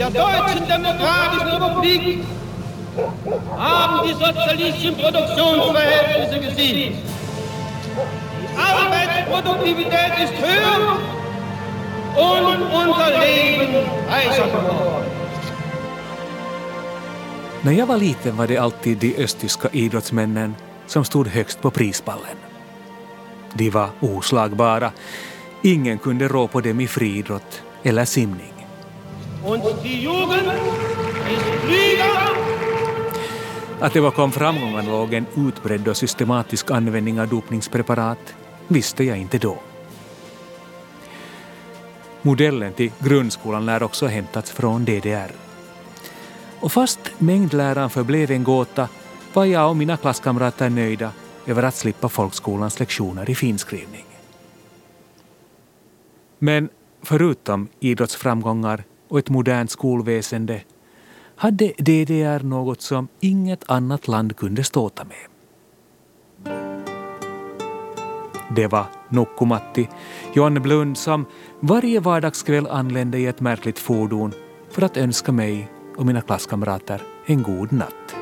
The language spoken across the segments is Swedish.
der Deutschen Demokratischen Republik haben die sozialistischen Produktionsverhältnisse gesiegt. Die Arbeitsproduktivität ist höher und unser Leben reicher geworden. När jag var liten var det alltid de östtyska idrottsmännen som stod högst på prispallen. De var oslagbara. Ingen kunde rå på dem i friidrott eller simning. Und die Jugend ist Flieger. Att det bakom framgångarna låg en utbredd och systematisk användning av dopningspreparat visste jag inte då. Modellen till grundskolan lär också ha hämtats från DDR. Och fast mängdläran förblev en gåta var jag och mina klasskamrater nöjda över att slippa folkskolans lektioner i finskrivning. Men förutom idrottsframgångar och ett modernt skolväsende hade DDR något som inget annat land kunde ståta med. Det var Nokkumatti, John Blund, som varje vardagskväll anlände i ett märkligt fordon för att önska mig och mina klasskamrater en god natt.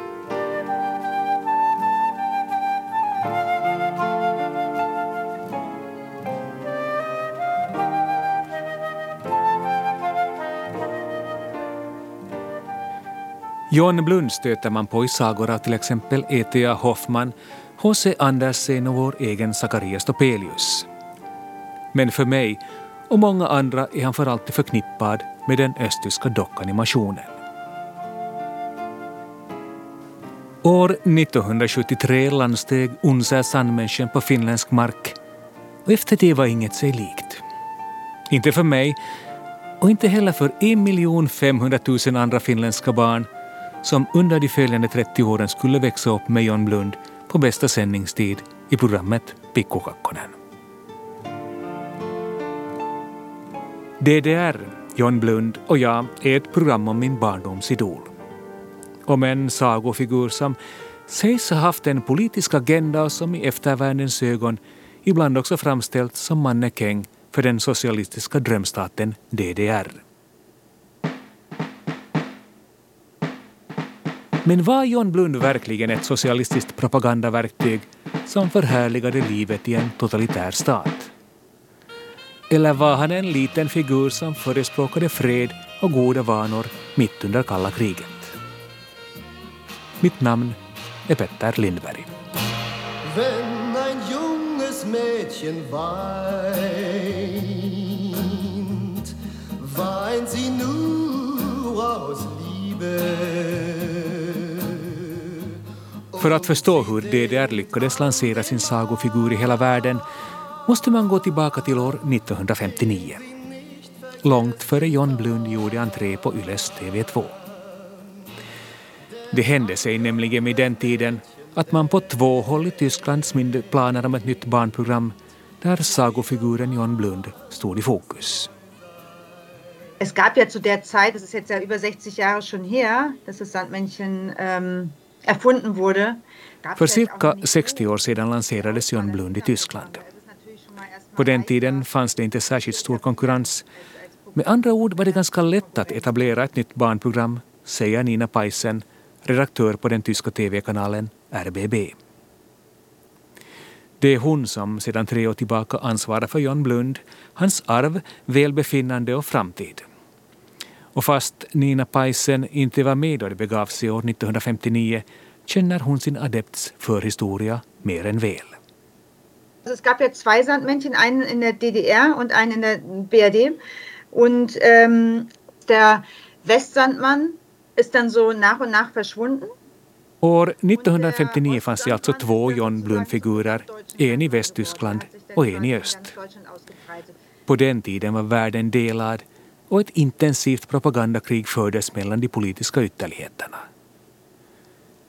John Blund stöter man på i sagor av till exempel E.T.A. Hoffman, H.C. Andersen och vår egen Zacharias Topelius. Men för mig och många andra är han för alltid förknippad med den östtyska dockanimationen. År 1973 landsteg Unser Sandmännchen på finländsk mark och efter det var inget sig likt. Inte för mig och inte heller för 1 500 000 andra finländska barn som under de följande 30 åren skulle växa upp med John Blund på bästa sändningstid i programmet Pikkukakkonen. DDR, John Blund och jag är ett program om min barndomsidol. Om en sagofigur som sägs ha haft en politisk agenda och som i eftervärldens ögon ibland också framställts som mannekäng för den socialistiska drömstaten DDR. Men var John Blund verkligen ett socialistiskt propagandaverktyg som förhärligade livet i en totalitär stat? Eller var han en liten figur som förespråkade fred och goda vanor mitt under kalla kriget? Mitt namn är Petter Lindberg. Wenn ein junges Mädchen weint, weint sie nur aus Liebe. För att förstå hur DDR lyckades lansera sin sagofigur i hela världen måste man gå tillbaka till år 1959. Långt före John Blund gjorde entré på Yles TV2. Det hände sig nämligen vid den tiden att man på två håll i Tyskland smidde planer om ett nytt barnprogram där sagofiguren John Blund stod i fokus. Es gab ja zu der Zeit, das ist jetzt ja über 60 Jahre schon her, dass das Sandmännchen ähm, erfunden wurde. För cirka 60 år sedan lanserades John Blund i Tyskland. På den tiden fanns det inte särskilt stor konkurrens. Med andra ord var det ganska lätt att etablera ett nytt barnprogram, säger Nina Paisen, redaktör på den tyska tv-kanalen RBB. Det är hon som sedan tre år tillbaka ansvarar för John Blund, hans arv, välbefinnande och framtid. Och fast Nina Paisen inte var med då det begav sig år 1959 känner hon sin adepts förhistoria mer än väl. Es gab ja zwei Sandmännchen, einen in der DDR und einen in der BRD. Und ähm, der Westsandmann ist dann so nach und nach verschwunden. År 1959 fanns det alltså två John Blund-figurer, en i Västtyskland och en i öst. På den tiden var världen delad och ett intensivt propagandakrig fördes mellan de politiska ytterligheterna.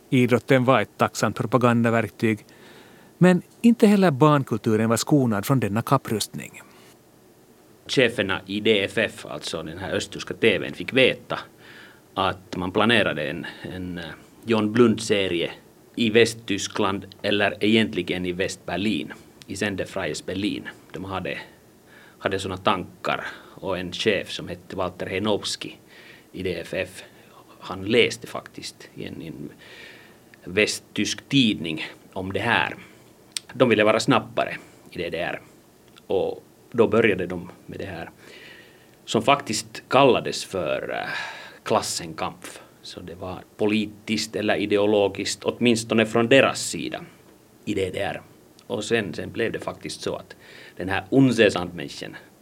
Idrotten var ett tacksamt propagandaverktyg men inte heller barnkulturen var skonad från denna kapprustning. Cheferna i DFF, alltså den här östtyska TVn, fick veta att man planerade en, en eh, John Blund-serie i Västtyskland eller egentligen i Västberlin, i Sendefreies Berlin. De hade, hade sådana tankar och en chef som hette Walter Henowski i DFF. Han läste faktiskt i en, en västtysk tidning om det här. De ville vara snabbare i DDR och då började de med det här som faktiskt kallades för eh, äh, Klassenkampf. Så det var politiskt eller ideologiskt, åtminstone från deras sida i DDR. Och sen, sen blev det faktiskt så att den här Unse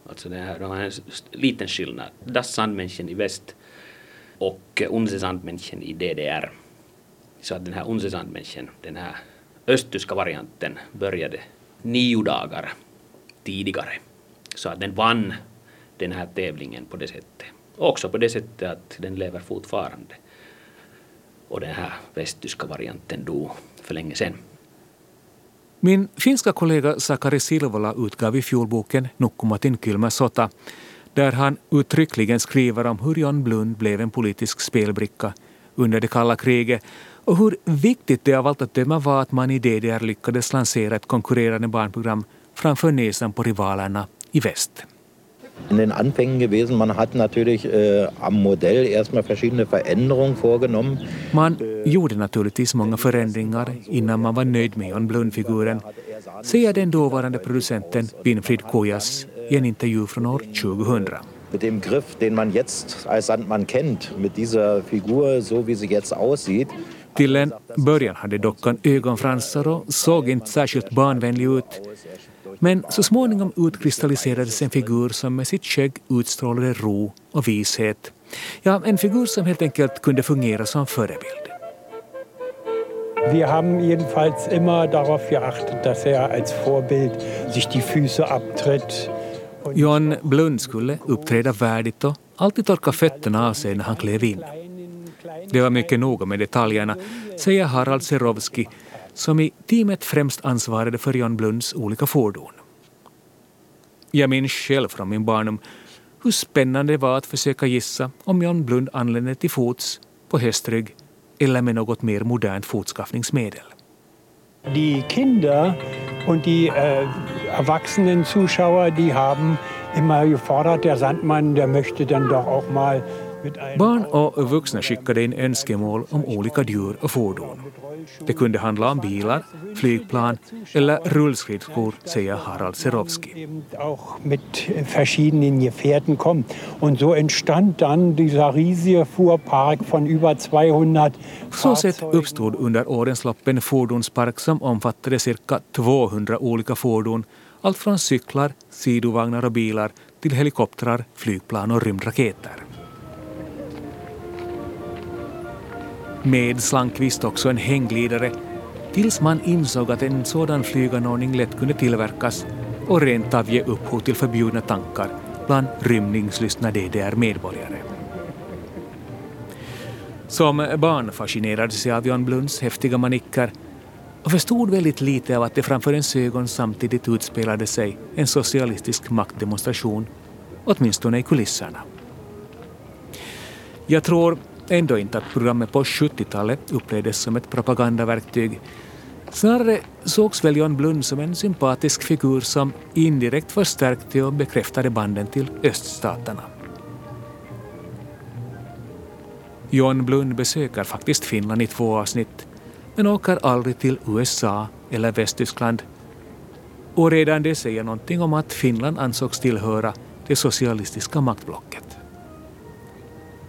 alltså det här, de har en liten skillnad, Das Sandmännchen i väst och Unse Sandmännchen i DDR. Så att den här Unse Sandmännchen, den här östtyska varianten, började nio dagar tidigare. Så att den vann den här tävlingen på det sättet. Också på det sättet att den lever fortfarande. Och den här västtyska varianten dog för länge sedan. Min finska kollega Sakari Silvola utgav i fjol boken Nukkumatin kylmä sota där han uttryckligen skriver om hur John Blund blev en politisk spelbricka under det kalla kriget och hur viktigt det av allt att döma var att man i DDR lyckades lansera ett konkurrerande barnprogram framför näsan på rivalerna i väst. In den Anfängen gewesen, man hat natürlich äh, am Modell erstmal verschiedene Veränderungen vorgenommen. Man gjorde naturligtvis många förändringar innan man var nöjd med John Blund-figuren, säger den dåvarande producenten Winfried Kojas i en intervju från år 2000. Mit dem Griff, den man jetzt als Sandmann kennt, mit dieser Figur, so wie sie jetzt aussieht, Till en början hade dockan ögonfransar och såg inte särskilt barnvänlig ut. Men så småningom utkristalliserades en figur som med sitt skägg utstrålade ro och vishet. Ja, en figur som helt enkelt kunde fungera som förebild. Wir haben jedenfalls immer darauf geachtet, dass er als Vorbild sich die Füße abtritt. John Blund skulle uppträda värdigt och alltid torka fötterna av sig när han klev in. Det var mycket noga med detaljerna, säger Harald Serowski som i teamet främst ansvarade för John Blunds olika fordon. Jag minns själv från min barndom hur spännande det var att försöka gissa om John Blund anlände till fots, på hästrygg eller med något mer modernt fortskaffningsmedel. Die Kinder und die äh, erwachsenen Zuschauer, die haben immer gefordert, der Sandmann, der möchte dann doch auch mal Barn och vuxna skickade in önskemål om olika djur och fordon. Det kunde handla om bilar, flygplan eller rullskridskor, säger Harald Serowski. eben auch mit verschiedenen Gefährten kommen. Und so entstand dann dieser riesige Fuhrpark von über 200 På så sätt uppstod under årens lopp en fordonspark som omfattade cirka 200 olika fordon, allt från cyklar, sidovagnar och bilar till helikoptrar, flygplan och rymdraketer. Med slank visst också en hängglidare tills man insåg att en sådan flyganordning lätt kunde tillverkas och rent av ge upphov till förbjudna tankar bland rymningslystna DDR-medborgare. Som barn fascinerades jag av Jan Blunds häftiga manicker och förstod väldigt lite av att det framför ens ögon samtidigt utspelade sig en socialistisk maktdemonstration, åtminstone i kulisserna. Jag tror ändå inte att programmet på 70-talet upplevdes som ett propagandaverktyg. Snarare sågs väl John Blund som en sympatisk figur som indirekt förstärkte och bekräftade banden till öststaterna. John Blund besöker faktiskt Finland i två avsnitt men åker aldrig till USA eller Västtyskland. Och redan det säger någonting om att Finland ansågs tillhöra det socialistiska maktblocket.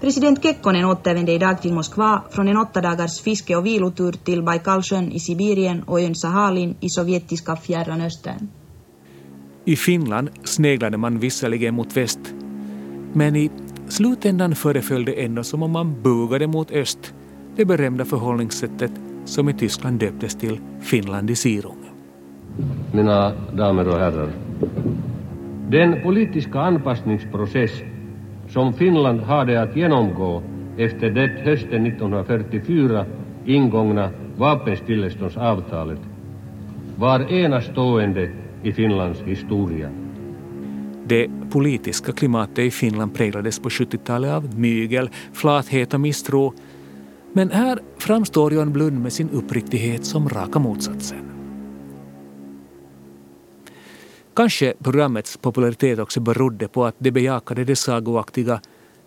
President Kekkonen återvände idag till Moskva från en åtta dagars fiske och vilotur till Baikalsjön i Sibirien och ön Sahalin i sovjetiska Fjärran Östern. I Finland sneglade man visserligen mot väst, men i slutändan föreföll det ändå som om man bugade mot öst, det berömda förhållningssättet som i Tyskland döptes till Finlandisierung. Mina damer och herrar. Den politiska anpassningsprocess som Finland hade att genomgå efter det hösten 1944 ingångna vapenstilleståndsavtalet var enastående i Finlands historia. Det politiska klimatet i Finland präglades på 70-talet av mygel, flathet och misstro. Men här framstår Jan Blund med sin uppriktighet som raka motsatsen. Kanske programmets popularitet också berodde på att det bejakade det sagoaktiga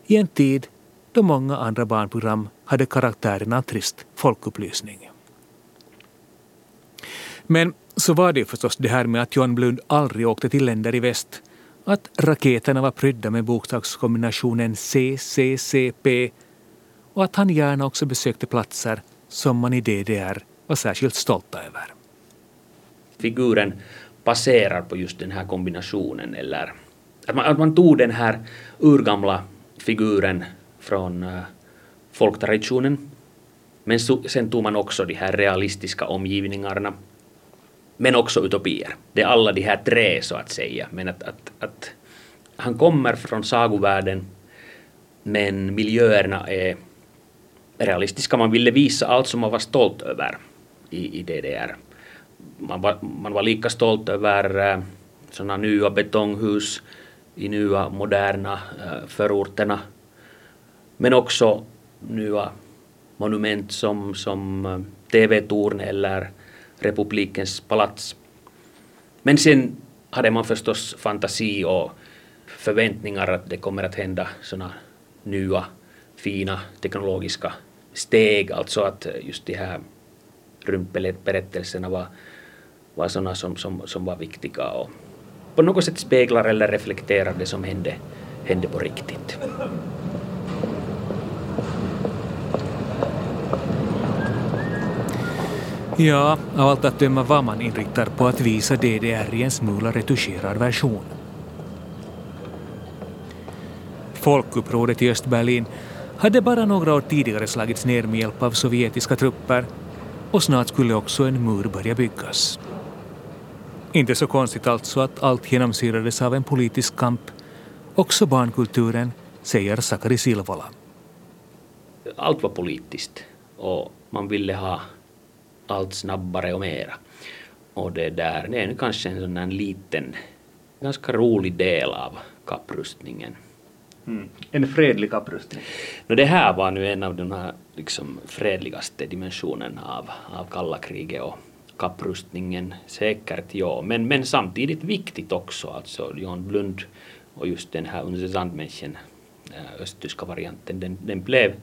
i en tid då många andra barnprogram hade karaktären av trist folkupplysning. Men så var det förstås det här med att John Blund aldrig åkte till länder i väst, att raketerna var prydda med bokstavskombinationen CCCP och att han gärna också besökte platser som man i DDR var särskilt stolta över. Figuren baserar på just den här kombinationen eller att man, att man tog den här urgamla figuren från uh, folktraditionen men so, sen tog man också de här realistiska omgivningarna men också utopier. Det är alla de här tre så att säga. Men att, att, att han kommer från sagovärlden men miljöerna är realistiska. Man ville visa allt som man var stolt över i, i DDR. Man var, man var lika stolt över eh, äh, sådana nya betonghus i nya moderna äh, förorterna. Men också nya monument som, som eh, äh, TV-torn eller republikens palats. Men sen hade man förstås fantasi och förväntningar att det kommer att hända sådana nya fina teknologiska steg, alltså att just de här rymdberättelserna var, var sådana som, som, som var viktiga och på något sätt speglar eller reflekterar det som hände, hände på riktigt. Ja, av allt att döma var man inriktad på att visa DDR i en smula retuscherad version. Folkupproret i Östberlin hade bara några år tidigare slagits ner med hjälp av sovjetiska trupper och snart skulle också en mur börja byggas. Inte så konstigt alltså att allt genomsyrades av en politisk kamp, också barnkulturen, säger Sakari Silvola. Allt var politiskt och man ville ha allt snabbare och mera. Och det där, det är kanske en sån där liten, ganska rolig del av kapprustningen. Mm. En fredlig kapprustning? No, det här var nu en av de här liksom, fredligaste dimensionerna av, av kalla kriget och kapprustningen. Säkert ja, men, men samtidigt viktigt också. Alltså John Blund och just den här Unse Sandmännchen, eh, östtyska varianten, den, den blev,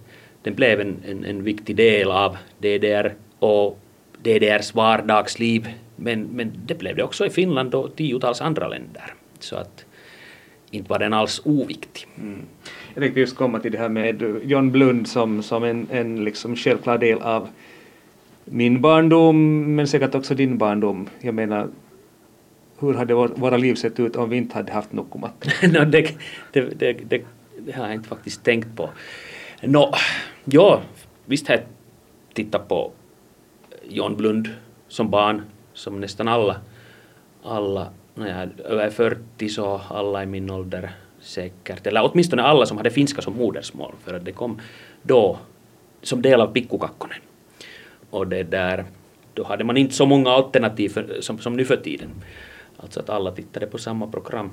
den blev en, en, en viktig del av DDR och DDRs vardagsliv. Men, men det blev det också i Finland och tiotals andra länder. Så att inte var den alls oviktig. Mm. Jag tänkte just komma till det här med John Blund som, som en, en liksom självklar del av min barndom men säkert också din barndom. Jag menar, hur hade våra liv sett ut om vi inte hade haft Nukkumat? no, det, det, det, det, det har jag inte faktiskt tänkt på. No, ja, visst har jag tittat på John Blund som barn, som nästan alla, alla när jag är över 40 så alla i min ålder säkert, eller åtminstone alla som hade finska som modersmål, för att det kom då som del av pikkukakkonen. Och det där, då hade man inte så många alternativ för, som, som nu för tiden. Alltså att alla tittade på samma program.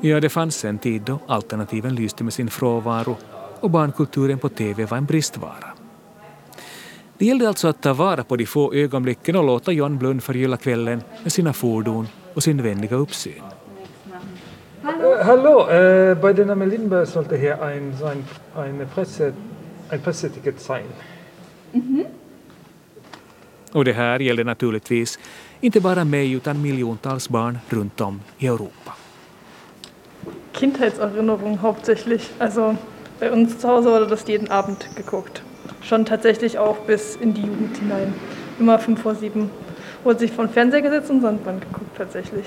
Ja, det fanns en tid då alternativen lyste med sin frånvaro och barnkulturen på TV var en bristvara. Det gällde alltså att ta vara på de få ögonblicken och låta John Blund förgylla kvällen med sina fordon och sin vänliga uppsyn. Hallo, uh, hallo bei der Name Lindberg sollte hier ein, so ein, eine Presse, ein Presseticket sein. -hmm. Och det här gällde naturligtvis inte bara mig utan miljontals barn runt om i Europa. Kindheitserinnerung hauptsächlich. Also bei uns zu Hause wurde das jeden Abend geguckt. Schon tatsächlich auch bis in die Jugend hinein. Immer fünf vor sieben wurde sich von Fernseher gesetzt und Sandband geguckt tatsächlich.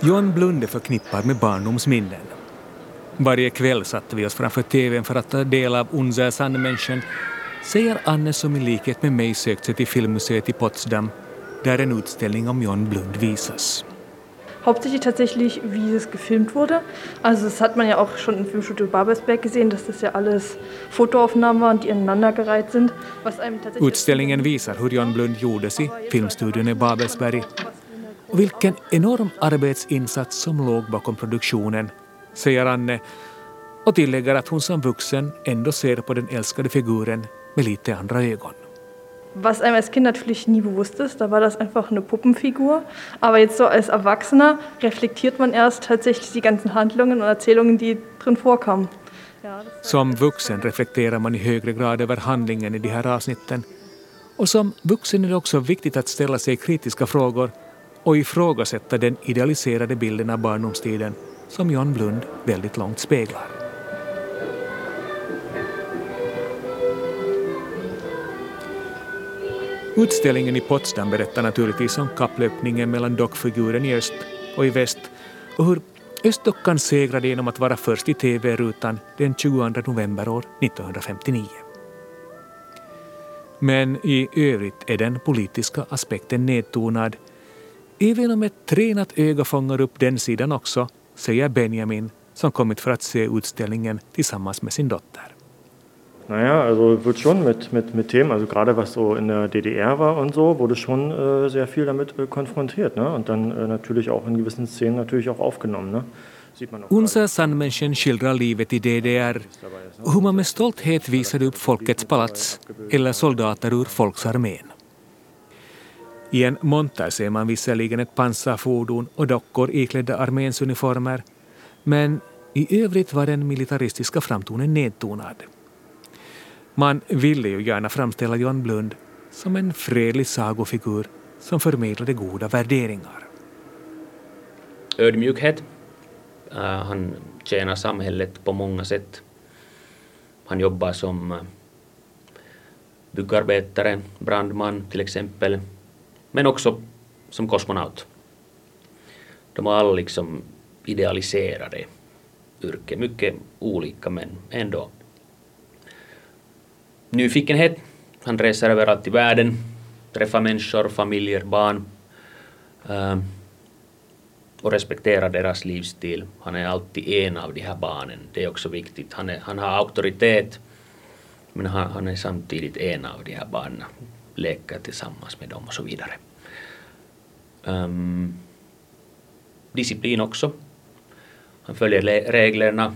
Johan Blunde förknippad med barndomsminnen. Varje kväll satte vi oss framför TVn för att ta del av Unser Sandmännchen säger Anne som i likhet med mig sökt sig till Filmmuseet i Potsdam där en utställning om John Blund visas. Hauptsächlich tatsächlich, wie es gefilmt wurde. Also das hat man ja auch schon im Filmstudio Babelsberg gesehen, dass das ja alles Fotoaufnahmen waren, die ineinandergereiht sind. Was einem tatsächlich Utställningen visar hur John Blund gjordes i filmstudion i Babelsberg vilken enorm arbetsinsats som låg bakom produktionen, säger Anne och tillägger att hon som vuxen ändå ser på den älskade figuren med lite andra ögon. Was einem als Kind natürlich nie bewusst ist. Da war das einfach eine Puppenfigur. Aber jetzt so als Erwachsener reflektiert man erst tatsächlich die ganzen Handlungen und Erzählungen, die drin vorkamen. Som vuxen reflekterar man i högre grad över handlingen i de här avsnitten. Och som vuxen är det också viktigt att ställa sig kritiska frågor och ifrågasätta den idealiserade bilden av barndomstiden som John Blund väldigt långt speglar. Utställningen i Potsdam berättar naturligtvis om kapplöpningen mellan dockfiguren i öst och i väst och hur Östdockan segrade genom att vara först i TV-rutan den 22 november år 1959. Men i övrigt är den politiska aspekten nedtonad. Även om ett tränat öga fångar upp den sidan också, säger Benjamin som kommit för att se utställningen tillsammans med sin dotter. Naja, also wird schon mit, mit, mit Themen, also gerade was so in der DDR war und so, wurde schon äh, sehr viel damit äh, konfrontiert. Ne? Und dann äh, natürlich auch in gewissen Szenen natürlich auch aufgenommen. Ne? Unser Sandmännchen skildrar livet i DDR och hur man med stolthet visade upp Folkets palats eller soldater ur Folksarmén. I en monter ser man visserligen ett pansarfordon och dockor iklädda arméns uniformer, men i övrigt var den militaristiska framtonen nedtonad. Man ville ju gärna framställa John Blund som en fredlig sagofigur som förmedlade goda värderingar. Ödmjukhet. Uh, eh, han tjänar samhället på många sätt. Han jobbar som eh, byggarbetare, brandman till exempel, men också som kosmonaut. De har alla liksom idealiserade yrken, mycket olika men ändå nyfikenhet. Han reser överallt i världen, träffar människor, familjer, barn uh, och respekterar deras livsstil. Han är alltid en av de här barnen. Det är också viktigt. Han, är, han har auktoritet men han, han, är samtidigt en av de här barnen. Leker tillsammans med dem och så vidare. Um, disciplin också. Han följer reglerna.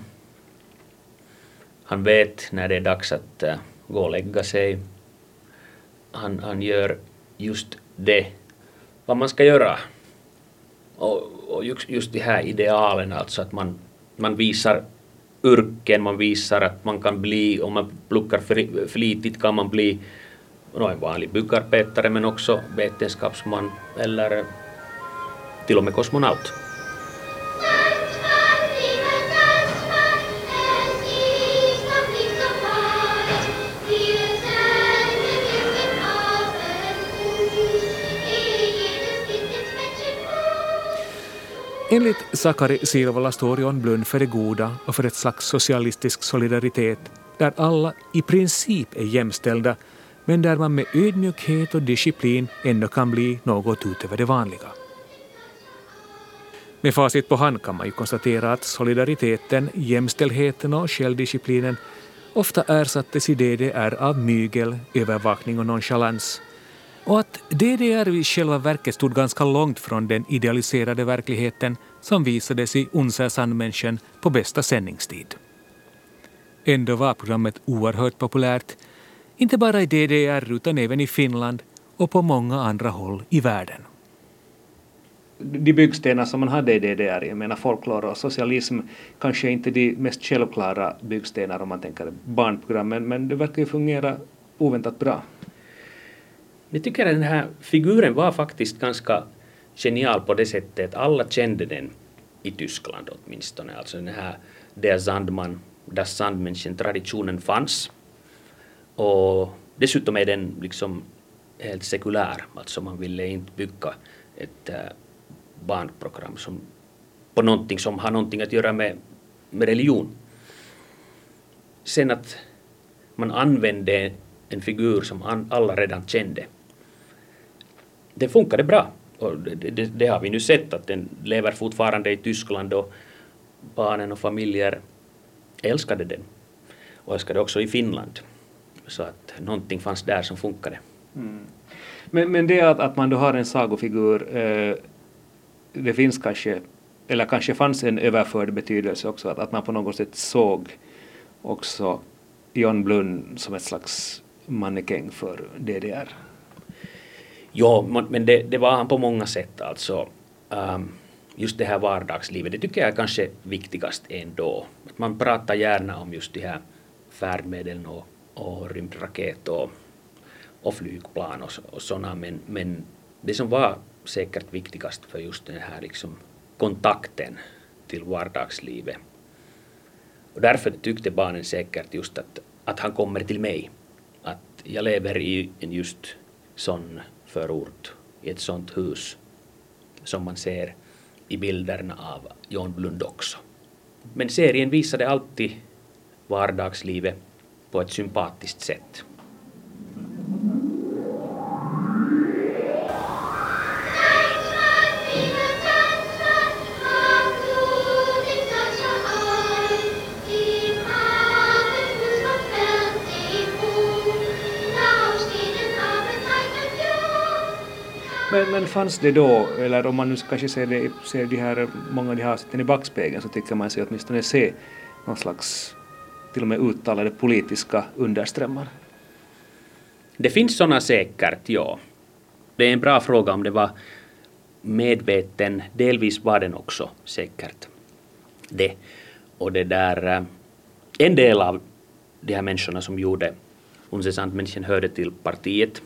Han vet när det är dags att uh, gå och lägga sig. Han, han gör just det, vad man ska göra. Och, och just, just de här idealen, alltså att man, man visar yrken, man visar att man kan bli, om man pluckar flitigt kan man bli no, en vanlig byggarbetare men också vetenskapsman eller till och med kosmonaut. Enligt Sakari Silvola står John Blund för det goda och för ett slags socialistisk solidaritet där alla i princip är jämställda men där man med ödmjukhet och disciplin ändå kan bli något utöver det vanliga. Med facit på hand kan man ju konstatera att solidariteten, jämställdheten och självdisciplinen ofta ersattes i DDR av mygel, övervakning och nonchalans och att DDR i själva verket stod ganska långt från den idealiserade verkligheten som visades i Unser Sandmännchen på bästa sändningstid. Ändå var programmet oerhört populärt, inte bara i DDR utan även i Finland och på många andra håll i världen. De byggstenar som man hade i DDR, jag menar folklor och socialism, kanske inte de mest självklara byggstenar om man tänker barnprogrammen, men det verkar ju fungera oväntat bra. Jag tycker att den här figuren var faktiskt ganska genial på det sättet att alla kände den i Tyskland åtminstone. Alltså den här Der Sandman, Das Sandmännchen-traditionen fanns. Och dessutom är den liksom helt sekulär, alltså man ville inte bygga ett eh, barnprogram som på någonting som har någonting att göra med, med religion. Sen att man använde en figur som alla redan kände. Det funkade bra. Och det, det, det, har vi nu sett att den lever fortfarande i Tyskland och barnen och familjer älskade den. Och älskade också i Finland. Så att någonting fanns där som funkade. Mm. Men, men det att, att man då har en sagofigur, eh, det finns kanske, eller kanske fanns en överförd betydelse också, att, att man på något sätt såg också John Blund som ett slags mannekäng för DDR. Jo, men det, det, var han på många sätt alltså. Um, just det här vardagslivet, det tycker jag är kanske viktigast ändå. Att man pratar gärna om just de här färdmedlen och, och rymdraket och, och flygplan och, och sådana, men, men det som var säkert viktigast för just den här liksom kontakten till vardagslivet. Och därför tyckte barnen säkert just att, att han kommer till mig. Att jag lever i en just sån förort, i ett sånt hus som man ser i bilderna av John Blund också. Men serien visade alltid vardagslivet på ett sympatiskt sätt. Men, men fanns det då, eller om man nu kanske ser, det, ser de här, många av de här avsnitten i backspegeln så tycker man sig åtminstone se någon slags till och med uttalade politiska underströmmar? Det finns sådana säkert, ja. Det är en bra fråga om det var medveten, delvis var den också säkert det. Och det där, eh, en del av de här människorna som gjorde Unse människan hörde till partiet,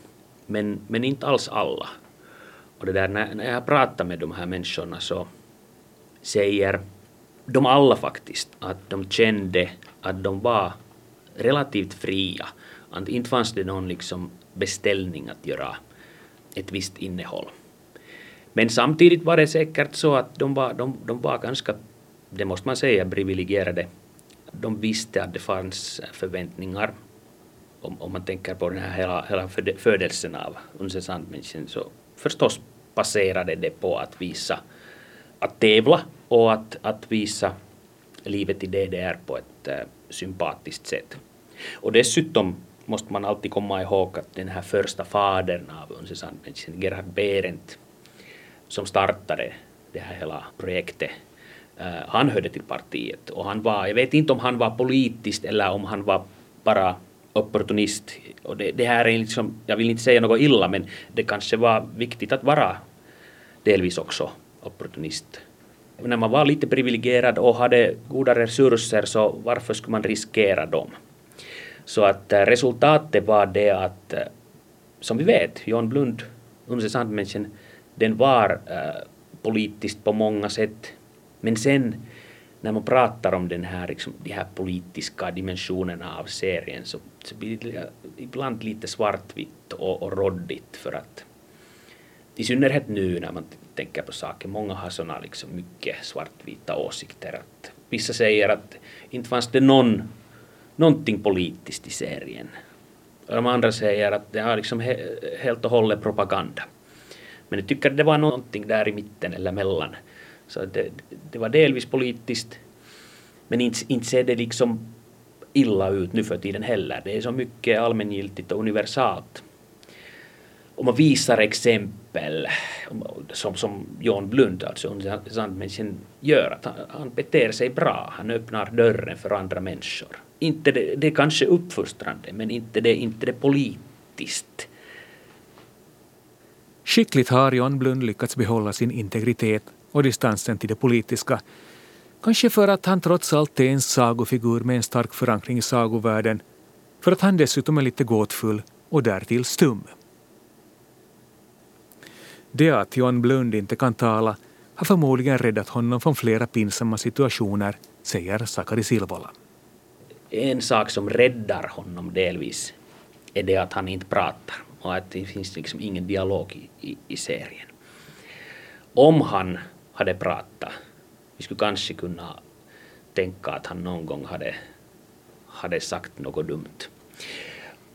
men, men inte alls alla. Och det där, när, när jag pratar med de här människorna så säger de alla faktiskt att de kände att de var relativt fria. Att inte fanns det någon liksom beställning att göra ett visst innehåll. Men samtidigt var det säkert så att de var, de, de var ganska, det måste man säga, privilegierade. De visste att det fanns förväntningar. Om, om man tänker på den här hela, hela födelsen av Unse Sandmännchen så förstås baserade det på att visa, att tävla och att, att visa livet i DDR på ett äh, sympatiskt sätt. Och dessutom måste man alltid komma ihåg att den här första fadern av Unse Gerhard Behrendt, som startade det här hela projektet, äh, han hörde till partiet och han var, jag vet inte om han var politiskt eller om han var bara opportunist. Och det, det, här är liksom, jag vill inte säga något illa, men det kanske var viktigt att vara delvis också opportunist. När man var lite privilegierad och hade goda resurser så varför skulle man riskera dem? Så att eh, resultatet var det att, eh, som vi vet, John Blund, Unse den var äh, politiskt på många sätt. Men sen när man pratar om den här, liksom, de här politiska dimensionerna av serien så, så blir det ibland lite svartvitt och, och råddigt för att i synnerhet nu när man tänker på saker, många har sådana liksom mycket svartvita åsikter. Att vissa säger att inte fanns det någon, någonting politiskt i serien. Och de andra säger att det har liksom he, helt och hållet propaganda. Men jag tycker det var någonting där i mitten eller mellan. Så det, det var delvis politiskt, men inte, inte ser det liksom illa ut nu för tiden heller. Det är så mycket allmängiltigt och universalt. Om man visar exempel som, som John Blund, alltså Sandmänniskan gör, att han, han beter sig bra, han öppnar dörren för andra människor. Inte det, det är kanske uppfostrande, men inte det, inte det politiskt. Skickligt har John Blund lyckats behålla sin integritet och distansen till det politiska. Kanske för att han trots allt är en sagofigur med en stark förankring i sagovärlden, för att han dessutom är lite gåtfull och därtill stum. Det att John Blund inte kan tala har förmodligen räddat honom från flera pinsamma situationer, säger Sakari Silvola. En sak som räddar honom delvis är det att han inte pratar och att det finns liksom ingen dialog i, i, i serien. Om han hade pratat, vi skulle kanske kunna tänka att han någon gång hade, hade sagt något dumt.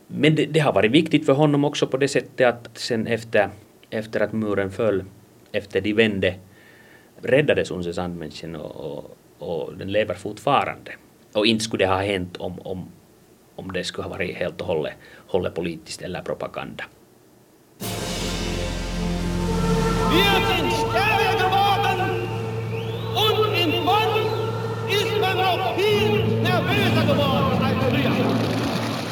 Men det, det, har varit viktigt för honom också på det sättet att sen efter, efter att muren föll, efter de vände, räddades Unse Sandmännchen och, och, och den lever fortfarande. Och inte skulle det ha hänt om, om, om det skulle ha varit helt och hållet, hållet politiskt eller propaganda.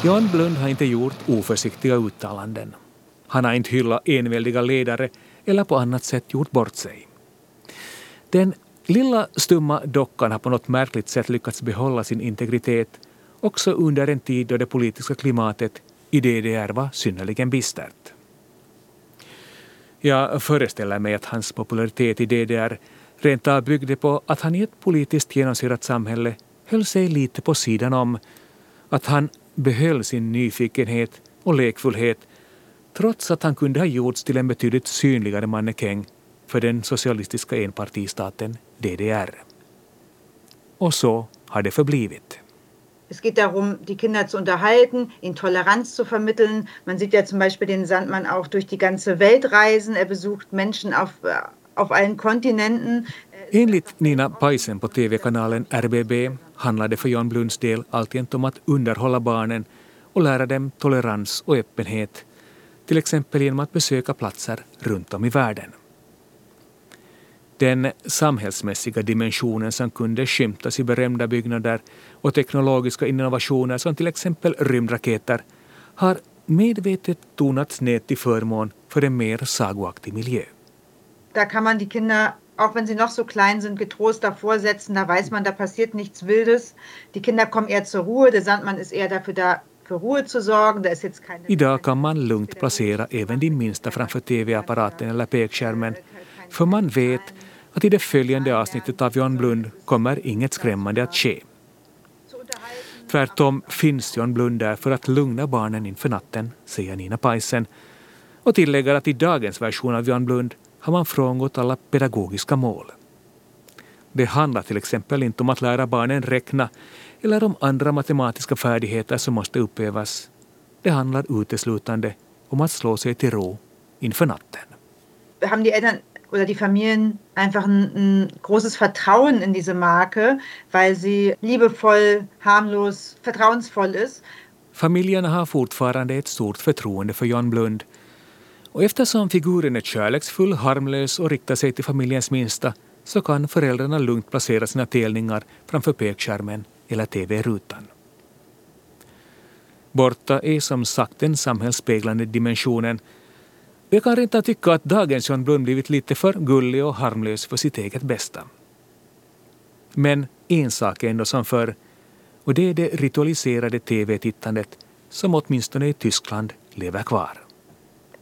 Jan Blund har inte gjort oförsiktiga uttalanden. Han har inte hyllat enväldiga ledare eller på annat sätt gjort bort sig. Den lilla stumma dockan har på något märkligt sätt lyckats behålla sin integritet också under en tid då det politiska klimatet i DDR var synnerligen bistert. Jag föreställer mig att hans popularitet i DDR rent av byggde på att han i ett politiskt genomsyrat samhälle höll sig lite på sidan om, att han behöll sin nyfikenhet och lekfullhet trots att han kunde ha gjorts till en betydligt synligare mannekäng för den socialistiska enpartistaten DDR. Och så har det förblivit. Es geht darum, die Kinder zu unterhalten, ihnen Toleranz zu vermitteln. Man sieht ja zum Beispiel den Sandmann auch durch die ganze Welt reisen. Er besucht Menschen auf, auf allen Kontinenten. Enligt Nina Paisen på TV-kanalen RBB handlar det för Jan Blunds del alltjämt om att underhålla barnen och lära dem tolerans och öppenhet, till exempel genom att besöka platser runt om i världen. Den samhällsmässiga dimensionen som kunde skymtas i berömda byggnader och teknologiska innovationer som till exempel rymdraketer har medvetet tonats ned till förmån för en mer sagoaktig miljö. Där kan man die Kinder auch wenn sie noch so klein sind, getrost davor setzen. Da weiß man, da passiert nichts Wildes. Die Kinder kommen eher zur Ruhe. Der Sandmann ist eher dafür da, för Ruhe zu sorgen. Da ist jetzt keine Idag kan man lugnt placera även de minsta framför TV-apparaten eller pekskärmen, för man vet att i det följande avsnittet av Jan Blund kommer inget skrämmande att ske. Tvärtom finns Jan Blund där för att lugna barnen inför natten, säger Nina Paisen och tillägger att i dagens version av Jan Blund har man frångått alla pedagogiska mål. Det handlar till exempel inte om att lära barnen räkna eller om andra matematiska färdigheter som måste uppövas. Det handlar uteslutande om att slå sig till ro inför natten. Haben die Eltern oder die Familien einfach ein, ein, großes Vertrauen in diese Marke, weil sie liebevoll, harmlos, vertrauensvoll ist. Familjerna har fortfarande ett stort förtroende för Jan Blund och eftersom figuren är kärleksfull, harmlös och riktar sig till familjens minsta så kan föräldrarna lugnt placera sina telningar framför pekskärmen eller TV-rutan. Borta är som sagt den samhällsspeglande dimensionen. Jag kan rent tycka att dagens John Blund blivit lite för gullig och harmlös för sitt eget bästa. Men en sak är ändå som förr och det är det ritualiserade TV-tittandet som åtminstone i Tyskland lever kvar.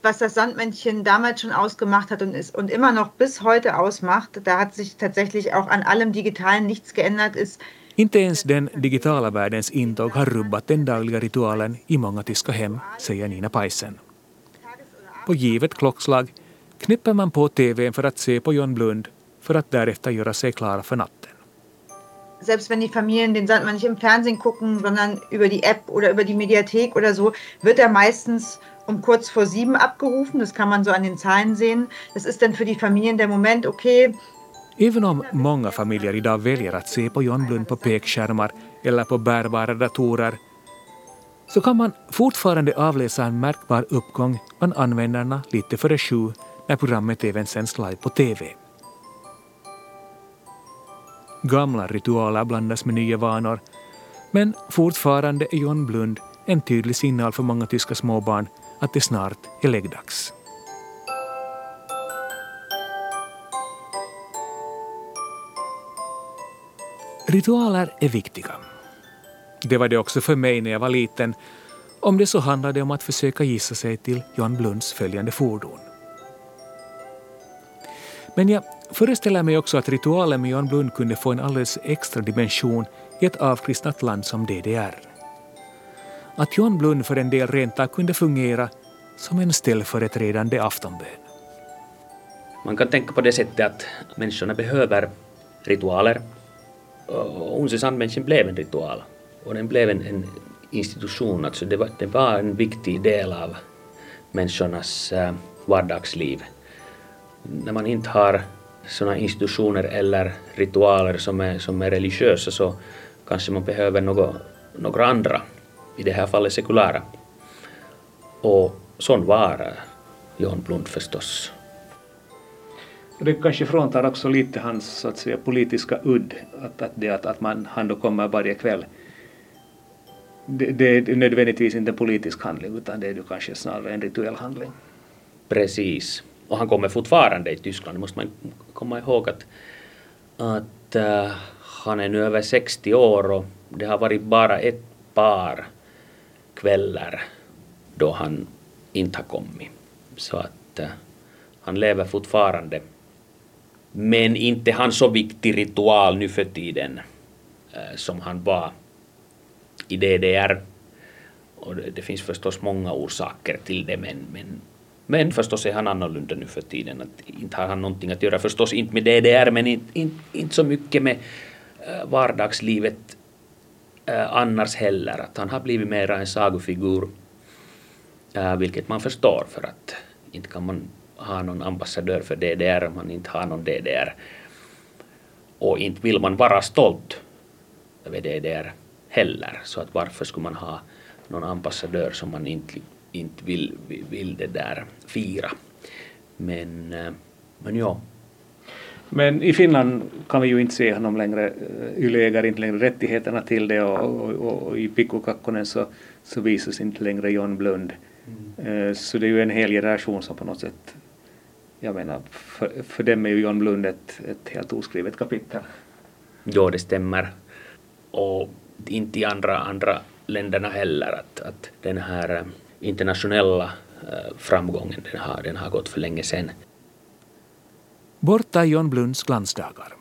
Was das Sandmännchen damals schon ausgemacht hat und, ist, und immer noch bis heute ausmacht, da hat sich tatsächlich auch an allem Digitalen nichts geändert, ist Inte ens den digitala världens intåg har rubbat den dagliga ritualen i många tyska hem, säger Nina Paisen. På givet klockslag knipper man på TVn för att se på John Blund för att därefter göra sig klara för natten. Selbst wenn die Familien den Sandmann nicht im Fernsehen gucken, sondern über die App oder über die Mediathek oder so, wird er meistens um kurz vor sieben abgerufen. Das kann man so an den Zahlen sehen. Das ist dann für die Familien der Moment, okay. Även om många familjer idag väljer att se på John Blund på pekskärmar eller på bärbara datorer så kan man fortfarande avläsa en märkbar uppgång bland användarna lite före sju när programmet även sänds live på TV. Gamla ritualer blandas med nya vanor men fortfarande är John Blund en tydlig signal för många tyska småbarn att det snart är läggdags. Ritualer är viktiga. Det var det också för mig när jag var liten, om det så handlade om att försöka gissa sig till Jan Blunds följande fordon. Men jag föreställer mig också att ritualen med Jan Blund kunde få en alldeles extra dimension i ett avkristnat land som DDR att John Blund för en del rent kunde fungera som en ställföreträdande aftonbön. Man kan tänka på det sättet att människorna behöver ritualer. Och blev en ritual. Och den blev en, en institution, alltså det var, det var en viktig del av människornas äh, vardagsliv. När man inte har sådana institutioner eller ritualer som är, som är religiösa så kanske man behöver något, några andra, i det här fallet sekulära. Och sån var Jan Blund förstås. Det kanske fråntar också lite hans så att säga, politiska udd, att, att, det, att, att man, han då kommer varje kväll. Det, det är nödvändigtvis inte en politisk handling utan det är ju kanske snarare en rituell handling. Precis. Och han kommer fortfarande i Tyskland, det måste man komma ihåg att, att uh, han är nu över 60 år och det har varit bara ett par kvällar då han inte har kommit. Så att uh, han lever fortfarande. Men inte han så viktig ritual nu för tiden uh, som han var i DDR. Och det, det, finns förstås många orsaker till det men, men, men förstås är han annorlunda nu för tiden. Att inte har han någonting att göra, förstås inte med DDR men inte, inte, inte så mycket med uh, vardagslivet eh, annars heller. Att han har blivit mera en sagofigur. eh, vilket man förstår för att inte kan man ha någon ambassadör för DDR om man inte har någon DDR. Och inte vill man vara stolt över DDR heller. Så att varför skulle man ha någon ambassadör som man inte, inte vill, vill det där fira. Men, eh, men ja. Men i Finland kan vi ju inte se honom längre. Yle äger inte längre rättigheterna till det och, och, och, och i Pikku Kakkonen så, så visas inte längre John Blund. Mm. Så det är ju en hel generation som på något sätt, jag menar, för, för dem är ju John Blund ett, ett helt oskrivet kapitel. Ja, det stämmer. Och inte i andra, andra länderna heller. Att, att den här eh, internationella eh, framgången den har, den har gått för länge sedan. Borta är John Blunds glansdagar.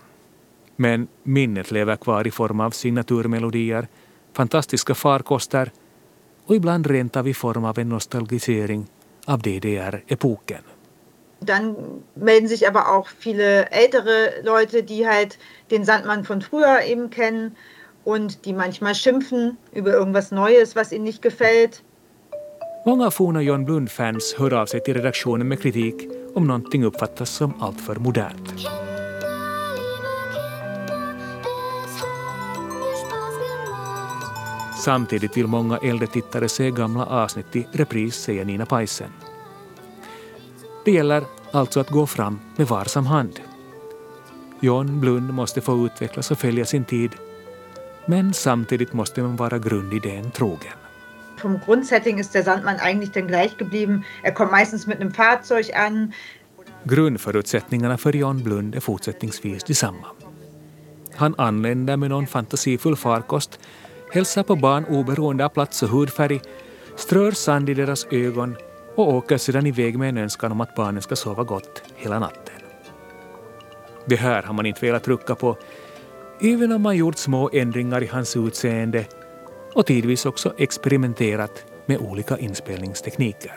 Men minnet lever kvar i form av signaturmelodier, fantastiska farkoster och ibland rent av i form av en nostalgisering av DDR-epoken. Dann melden sich aber auch viele ältere Leute, die halt den Sandmann von früher eben kennen und die manchmal schimpfen über irgendwas Neues, was ihnen nicht gefällt. Många forna John Blund-fans hör av sig till redaktionen med kritik om någonting uppfattas som alltför modernt. Samtidigt vill många äldre tittare se gamla avsnitt i repris, säger Nina Paisen. Det gäller alltså att gå fram med varsam hand. John Blund måste få utvecklas och följa sin tid men samtidigt måste man vara grundidén trogen. Vom Grundsetting ist der Sandmann eigentlich dann gleich geblieben. Er kommt meistens mit einem Fahrzeug an. Grundförutsättningarna för Jan Blund är fortsättningsvis desamma. Han anländer med någon fantasifull farkost, hälsar på barn oberoende av plats och hudfärg, strör sand i deras ögon och åker sedan iväg med en önskan om att barnen ska sova gott hela natten. Det här har man inte velat rucka på även om man gjort små ändringar i hans utseende och tidvis också experimenterat med olika inspelningstekniker.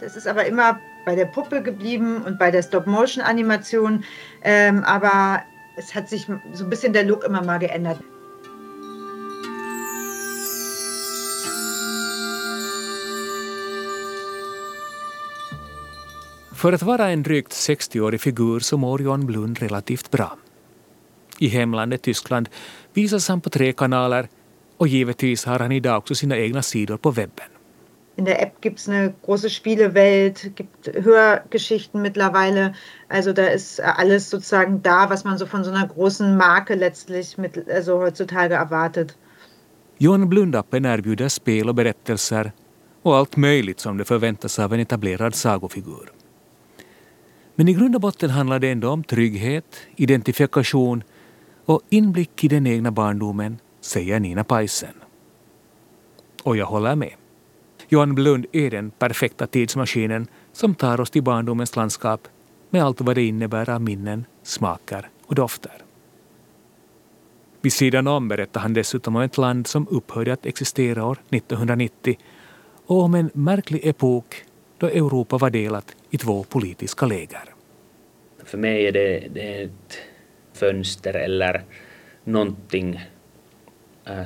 Das ist aber immer bei der Puppe geblieben und bei der Stop-Motion-Animation, ähm, aber es hat sich so ein bisschen der Look immer mal geändert. För att vara en drygt 60-årig figur så mår John Blund relativt bra. I hemlandet Tyskland visas han på tre kanaler och givetvis har han idag också sina egna sidor på webben. In der App gibt es eine große Spielewelt, gibt Hörgeschichten mittlerweile. Also da ist alles sozusagen da, was man so von so einer großen Marke letztlich mit, also heutzutage erwartet. Johan Blundappen erbjuder spel och berättelser och allt möjligt som det förväntas av en etablerad sagofigur. Men i grund och botten handlar det ändå om trygghet, identifikation och inblick i den egna barndomen, säger Nina Paisen. Och jag håller med. Johan Blund är den perfekta tidsmaskinen som tar oss till barndomens landskap med allt vad det innebär av minnen, smaker och dofter. Vid sidan om berättar han dessutom om ett land som upphörde att existera år 1990 och om en märklig epok då Europa var delat i två politiska läger. För mig är det, det är ett fönster eller någonting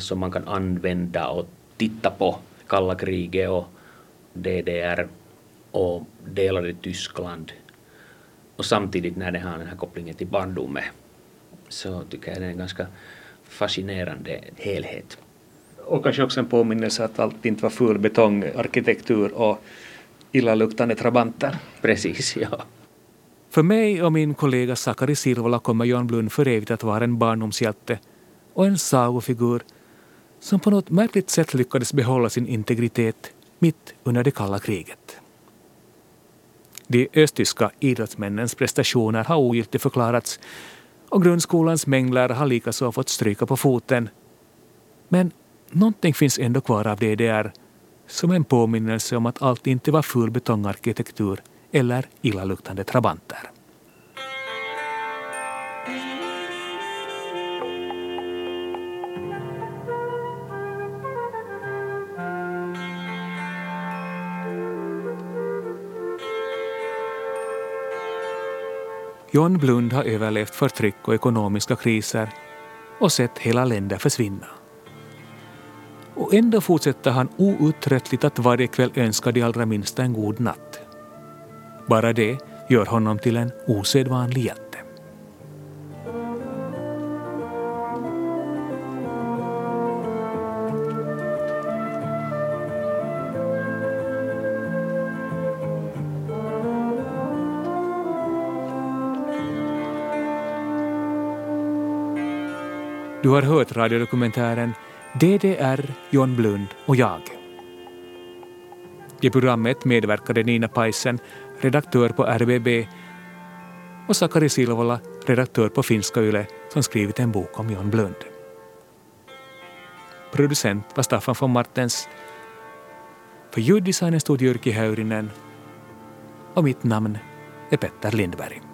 som man kan använda och titta på kalla kriget och DDR och delade Tyskland. Och samtidigt när det har den här kopplingen till barndomen så tycker jag det är en ganska fascinerande helhet. Och kanske också en påminnelse att allt inte var full betongarkitektur och illaluktande trabanter. Precis, ja. För mig och min kollega Sakari Silvola kommer Jan Blund för evigt att vara en barndomshjälte och en sagofigur som på något märkligt sätt lyckades behålla sin integritet mitt under det kalla kriget. De östtyska idrottsmännens prestationer har ogiltigt förklarats och grundskolans mängdlärare har likaså fått stryka på foten. Men någonting finns ändå kvar av DDR som en påminnelse om att allt inte var full betongarkitektur eller illaluktande trabanter. John Blund har överlevt förtryck och ekonomiska kriser och sett hela länder försvinna. Och ändå fortsätter han outtröttligt att varje kväll önska de allra minsta en god natt. Bara det gör honom till en osedvanlig hjälte. Du har hört radiodokumentären DDR, John Blund och jag. I programmet medverkade Nina Paisen, redaktör på RBB och Sakari Silvola, redaktör på Finska Yle, som skrivit en bok om John Blund. Producent var Staffan von Martens. För ljuddesignen stod Jyrki Häyrinen och mitt namn är Petter Lindberg.